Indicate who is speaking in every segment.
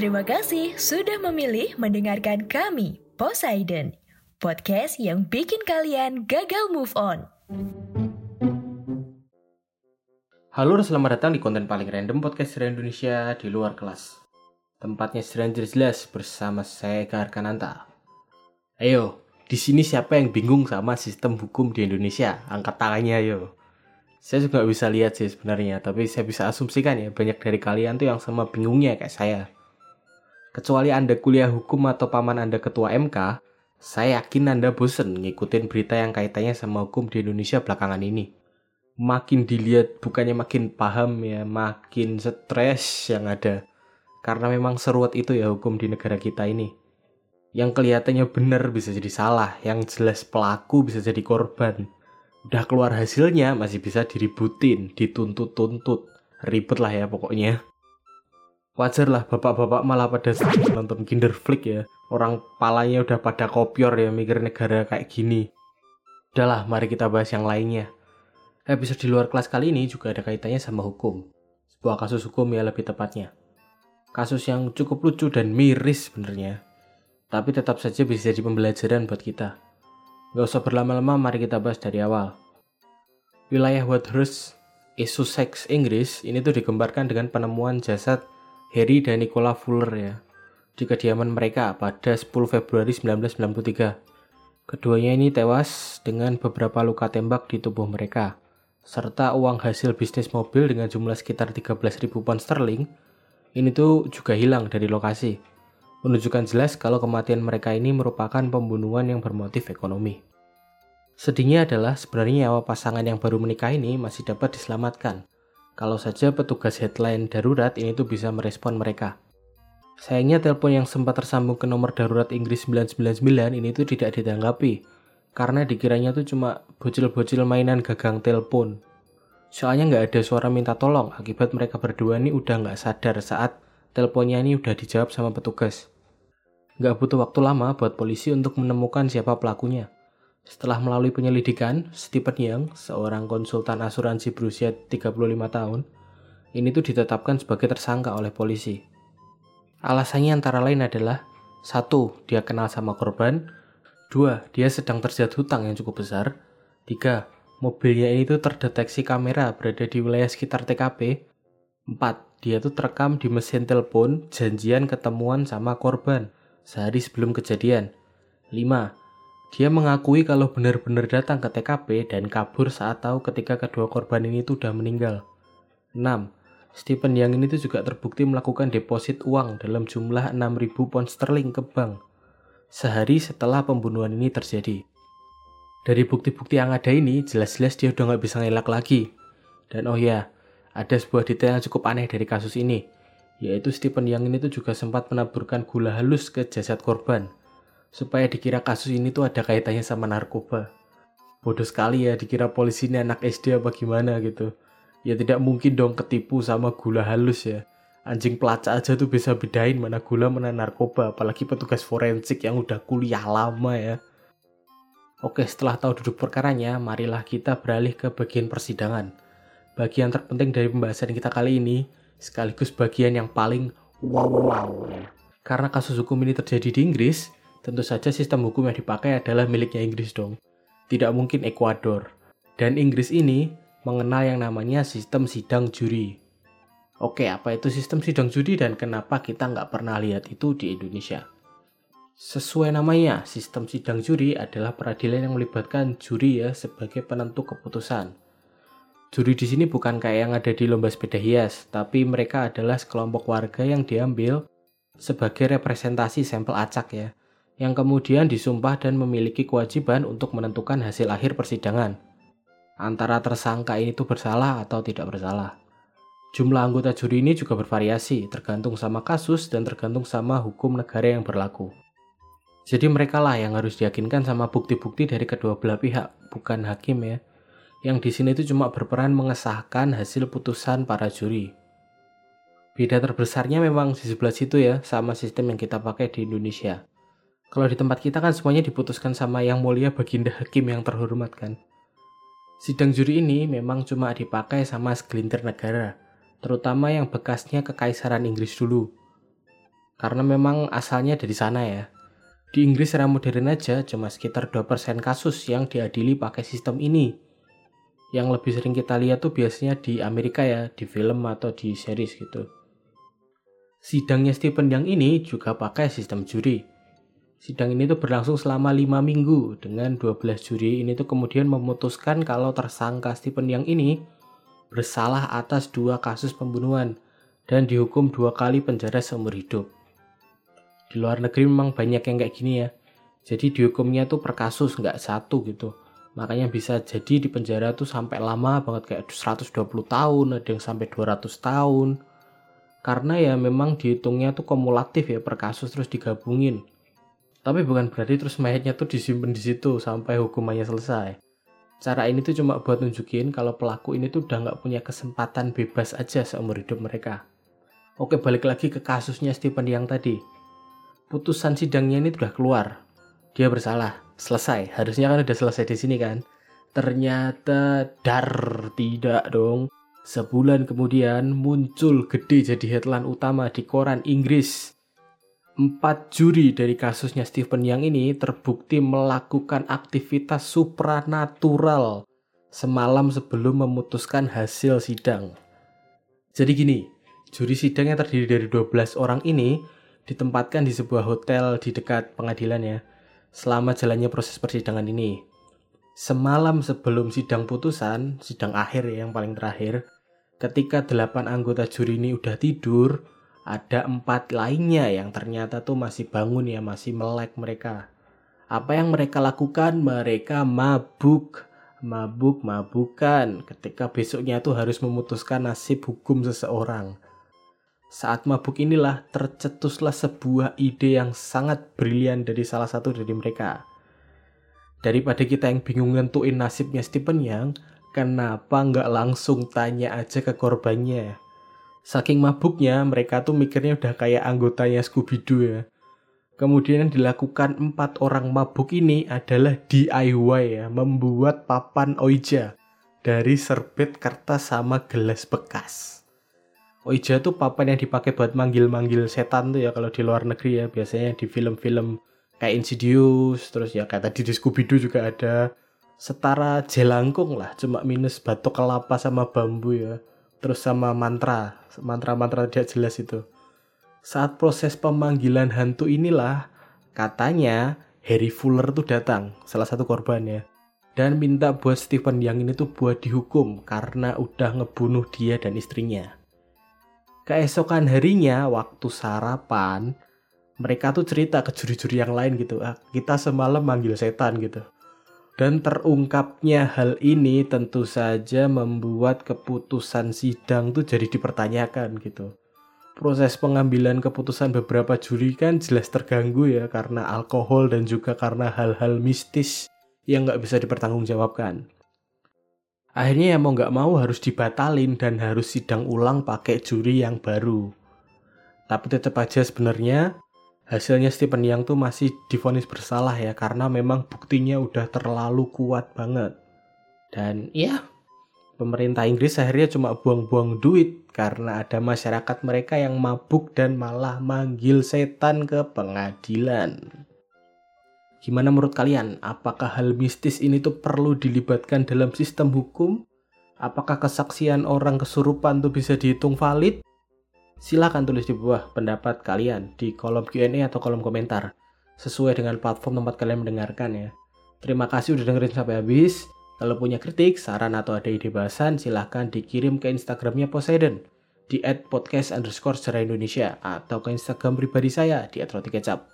Speaker 1: Terima kasih sudah memilih mendengarkan kami, Poseidon, podcast yang bikin kalian gagal move on.
Speaker 2: Halo selamat datang di konten paling random podcast dari Indonesia di luar kelas. Tempatnya Stranger jelas bersama saya Eka Arkananta. Ayo, di sini siapa yang bingung sama sistem hukum di Indonesia? Angkat tangannya ayo. Saya juga bisa lihat sih sebenarnya, tapi saya bisa asumsikan ya banyak dari kalian tuh yang sama bingungnya kayak saya. Kecuali Anda kuliah hukum atau paman Anda ketua MK, saya yakin Anda bosen ngikutin berita yang kaitannya sama hukum di Indonesia belakangan ini. Makin dilihat bukannya makin paham ya, makin stres yang ada. Karena memang seruat itu ya hukum di negara kita ini. Yang kelihatannya benar bisa jadi salah, yang jelas pelaku bisa jadi korban. Udah keluar hasilnya masih bisa diributin, dituntut-tuntut. Ribet lah ya pokoknya wajar lah bapak-bapak malah pada nonton Kinder Flick ya. Orang palanya udah pada kopior ya mikir negara kayak gini. Udahlah, mari kita bahas yang lainnya. Episode di luar kelas kali ini juga ada kaitannya sama hukum. Sebuah kasus hukum ya lebih tepatnya. Kasus yang cukup lucu dan miris sebenarnya. Tapi tetap saja bisa jadi pembelajaran buat kita. Gak usah berlama-lama, mari kita bahas dari awal. Wilayah Wadhurst, Sussex, Inggris, ini tuh digembarkan dengan penemuan jasad Harry dan Nicola Fuller ya di kediaman mereka pada 10 Februari 1993. Keduanya ini tewas dengan beberapa luka tembak di tubuh mereka, serta uang hasil bisnis mobil dengan jumlah sekitar 13.000 pound sterling ini tuh juga hilang dari lokasi, menunjukkan jelas kalau kematian mereka ini merupakan pembunuhan yang bermotif ekonomi. Sedihnya adalah sebenarnya nyawa pasangan yang baru menikah ini masih dapat diselamatkan, kalau saja petugas headline darurat ini tuh bisa merespon mereka. Sayangnya telepon yang sempat tersambung ke nomor darurat Inggris 999 ini tuh tidak ditanggapi karena dikiranya tuh cuma bocil-bocil mainan gagang telepon. Soalnya nggak ada suara minta tolong akibat mereka berdua ini udah nggak sadar saat teleponnya ini udah dijawab sama petugas. Nggak butuh waktu lama buat polisi untuk menemukan siapa pelakunya. Setelah melalui penyelidikan, Stephen Young, seorang konsultan asuransi berusia 35 tahun, ini tuh ditetapkan sebagai tersangka oleh polisi. Alasannya antara lain adalah satu, dia kenal sama korban, dua, dia sedang terjatuh hutang yang cukup besar, tiga, mobilnya ini tuh terdeteksi kamera berada di wilayah sekitar TKP, empat, dia tuh terekam di mesin telepon janjian ketemuan sama korban sehari sebelum kejadian, lima, dia mengakui kalau benar-benar datang ke TKP dan kabur saat tahu ketika kedua korban ini tuh udah meninggal. 6. Stephen Yang ini tuh juga terbukti melakukan deposit uang dalam jumlah 6.000 pound sterling ke bank sehari setelah pembunuhan ini terjadi. Dari bukti-bukti yang ada ini, jelas-jelas dia udah nggak bisa ngelak lagi. Dan oh ya, ada sebuah detail yang cukup aneh dari kasus ini, yaitu Stephen Yang ini tuh juga sempat menaburkan gula halus ke jasad korban supaya dikira kasus ini tuh ada kaitannya sama narkoba. Bodoh sekali ya dikira polisi ini anak SD apa gimana gitu. Ya tidak mungkin dong ketipu sama gula halus ya. Anjing pelacak aja tuh bisa bedain mana gula mana narkoba, apalagi petugas forensik yang udah kuliah lama ya. Oke, setelah tahu duduk perkaranya, marilah kita beralih ke bagian persidangan. Bagian terpenting dari pembahasan kita kali ini, sekaligus bagian yang paling wow. Karena kasus hukum ini terjadi di Inggris, Tentu saja sistem hukum yang dipakai adalah miliknya Inggris dong. Tidak mungkin Ekuador. Dan Inggris ini mengenal yang namanya sistem sidang juri. Oke, apa itu sistem sidang juri dan kenapa kita nggak pernah lihat itu di Indonesia? Sesuai namanya, sistem sidang juri adalah peradilan yang melibatkan juri ya sebagai penentu keputusan. Juri di sini bukan kayak yang ada di lomba sepeda hias, tapi mereka adalah sekelompok warga yang diambil sebagai representasi sampel acak ya yang kemudian disumpah dan memiliki kewajiban untuk menentukan hasil akhir persidangan. Antara tersangka ini tuh bersalah atau tidak bersalah. Jumlah anggota juri ini juga bervariasi, tergantung sama kasus dan tergantung sama hukum negara yang berlaku. Jadi mereka lah yang harus diyakinkan sama bukti-bukti dari kedua belah pihak, bukan hakim ya. Yang di sini itu cuma berperan mengesahkan hasil putusan para juri. Beda terbesarnya memang di sebelah situ ya, sama sistem yang kita pakai di Indonesia. Kalau di tempat kita kan semuanya diputuskan sama yang mulia baginda hakim yang terhormat kan. Sidang juri ini memang cuma dipakai sama segelintir negara, terutama yang bekasnya kekaisaran Inggris dulu. Karena memang asalnya dari sana ya. Di Inggris era modern aja cuma sekitar 2% kasus yang diadili pakai sistem ini. Yang lebih sering kita lihat tuh biasanya di Amerika ya, di film atau di series gitu. Sidangnya Stephen Yang ini juga pakai sistem juri. Sidang ini tuh berlangsung selama 5 minggu dengan 12 juri ini tuh kemudian memutuskan kalau tersangka Stephen Yang ini bersalah atas dua kasus pembunuhan dan dihukum dua kali penjara seumur hidup. Di luar negeri memang banyak yang kayak gini ya. Jadi dihukumnya tuh per kasus nggak satu gitu. Makanya bisa jadi di penjara tuh sampai lama banget kayak 120 tahun, ada yang sampai 200 tahun. Karena ya memang dihitungnya tuh kumulatif ya per kasus terus digabungin. Tapi bukan berarti terus mayatnya tuh disimpan di situ sampai hukumannya selesai. Cara ini tuh cuma buat nunjukin kalau pelaku ini tuh udah nggak punya kesempatan bebas aja seumur hidup mereka. Oke balik lagi ke kasusnya Stephen yang tadi. Putusan sidangnya ini udah keluar. Dia bersalah, selesai. Harusnya kan udah selesai di sini kan. Ternyata dar tidak dong. Sebulan kemudian muncul gede jadi headline utama di koran Inggris Empat juri dari kasusnya Stephen Yang ini terbukti melakukan aktivitas supranatural semalam sebelum memutuskan hasil sidang. Jadi gini, juri sidang yang terdiri dari 12 orang ini ditempatkan di sebuah hotel di dekat pengadilan ya, selama jalannya proses persidangan ini. Semalam sebelum sidang putusan, sidang akhir ya yang paling terakhir, ketika delapan anggota juri ini udah tidur, ada empat lainnya yang ternyata tuh masih bangun ya, masih melek mereka. Apa yang mereka lakukan? Mereka mabuk, mabuk, mabukan ketika besoknya tuh harus memutuskan nasib hukum seseorang. Saat mabuk inilah tercetuslah sebuah ide yang sangat brilian dari salah satu dari mereka. Daripada kita yang bingung nentuin nasibnya Stephen Yang, kenapa nggak langsung tanya aja ke korbannya? Saking mabuknya, mereka tuh mikirnya udah kayak anggotanya Scooby-Doo ya. Kemudian yang dilakukan empat orang mabuk ini adalah DIY ya, membuat papan Oija dari serbet kertas sama gelas bekas. Oija tuh papan yang dipakai buat manggil-manggil setan tuh ya kalau di luar negeri ya, biasanya di film-film kayak Insidious, terus ya kayak tadi di Scooby-Doo juga ada setara jelangkung lah, cuma minus batok kelapa sama bambu ya terus sama mantra. Mantra-mantra tidak jelas itu. Saat proses pemanggilan hantu inilah katanya Harry Fuller tuh datang salah satu korbannya dan minta buat Stephen yang ini tuh buat dihukum karena udah ngebunuh dia dan istrinya. Keesokan harinya waktu sarapan mereka tuh cerita ke juri-juri yang lain gitu. Ah, kita semalam manggil setan gitu dan terungkapnya hal ini tentu saja membuat keputusan sidang tuh jadi dipertanyakan gitu. Proses pengambilan keputusan beberapa juri kan jelas terganggu ya karena alkohol dan juga karena hal-hal mistis yang nggak bisa dipertanggungjawabkan. Akhirnya ya mau nggak mau harus dibatalin dan harus sidang ulang pakai juri yang baru. Tapi tetap aja sebenarnya hasilnya Stephen Yang tuh masih difonis bersalah ya karena memang buktinya udah terlalu kuat banget. Dan ya, pemerintah Inggris akhirnya cuma buang-buang duit karena ada masyarakat mereka yang mabuk dan malah manggil setan ke pengadilan. Gimana menurut kalian? Apakah hal mistis ini tuh perlu dilibatkan dalam sistem hukum? Apakah kesaksian orang kesurupan tuh bisa dihitung valid? Silahkan tulis di bawah pendapat kalian di kolom Q&A atau kolom komentar sesuai dengan platform tempat kalian mendengarkan ya. Terima kasih udah dengerin sampai habis. Kalau punya kritik, saran atau ada ide bahasan, silahkan dikirim ke Instagramnya Poseidon di @podcast underscore secara Indonesia atau ke Instagram pribadi saya di @rotikecap.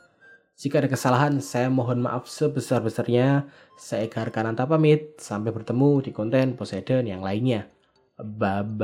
Speaker 2: Jika ada kesalahan, saya mohon maaf sebesar-besarnya. Saya Eka Harkananta pamit. Sampai bertemu di konten Poseidon yang lainnya. Bye-bye.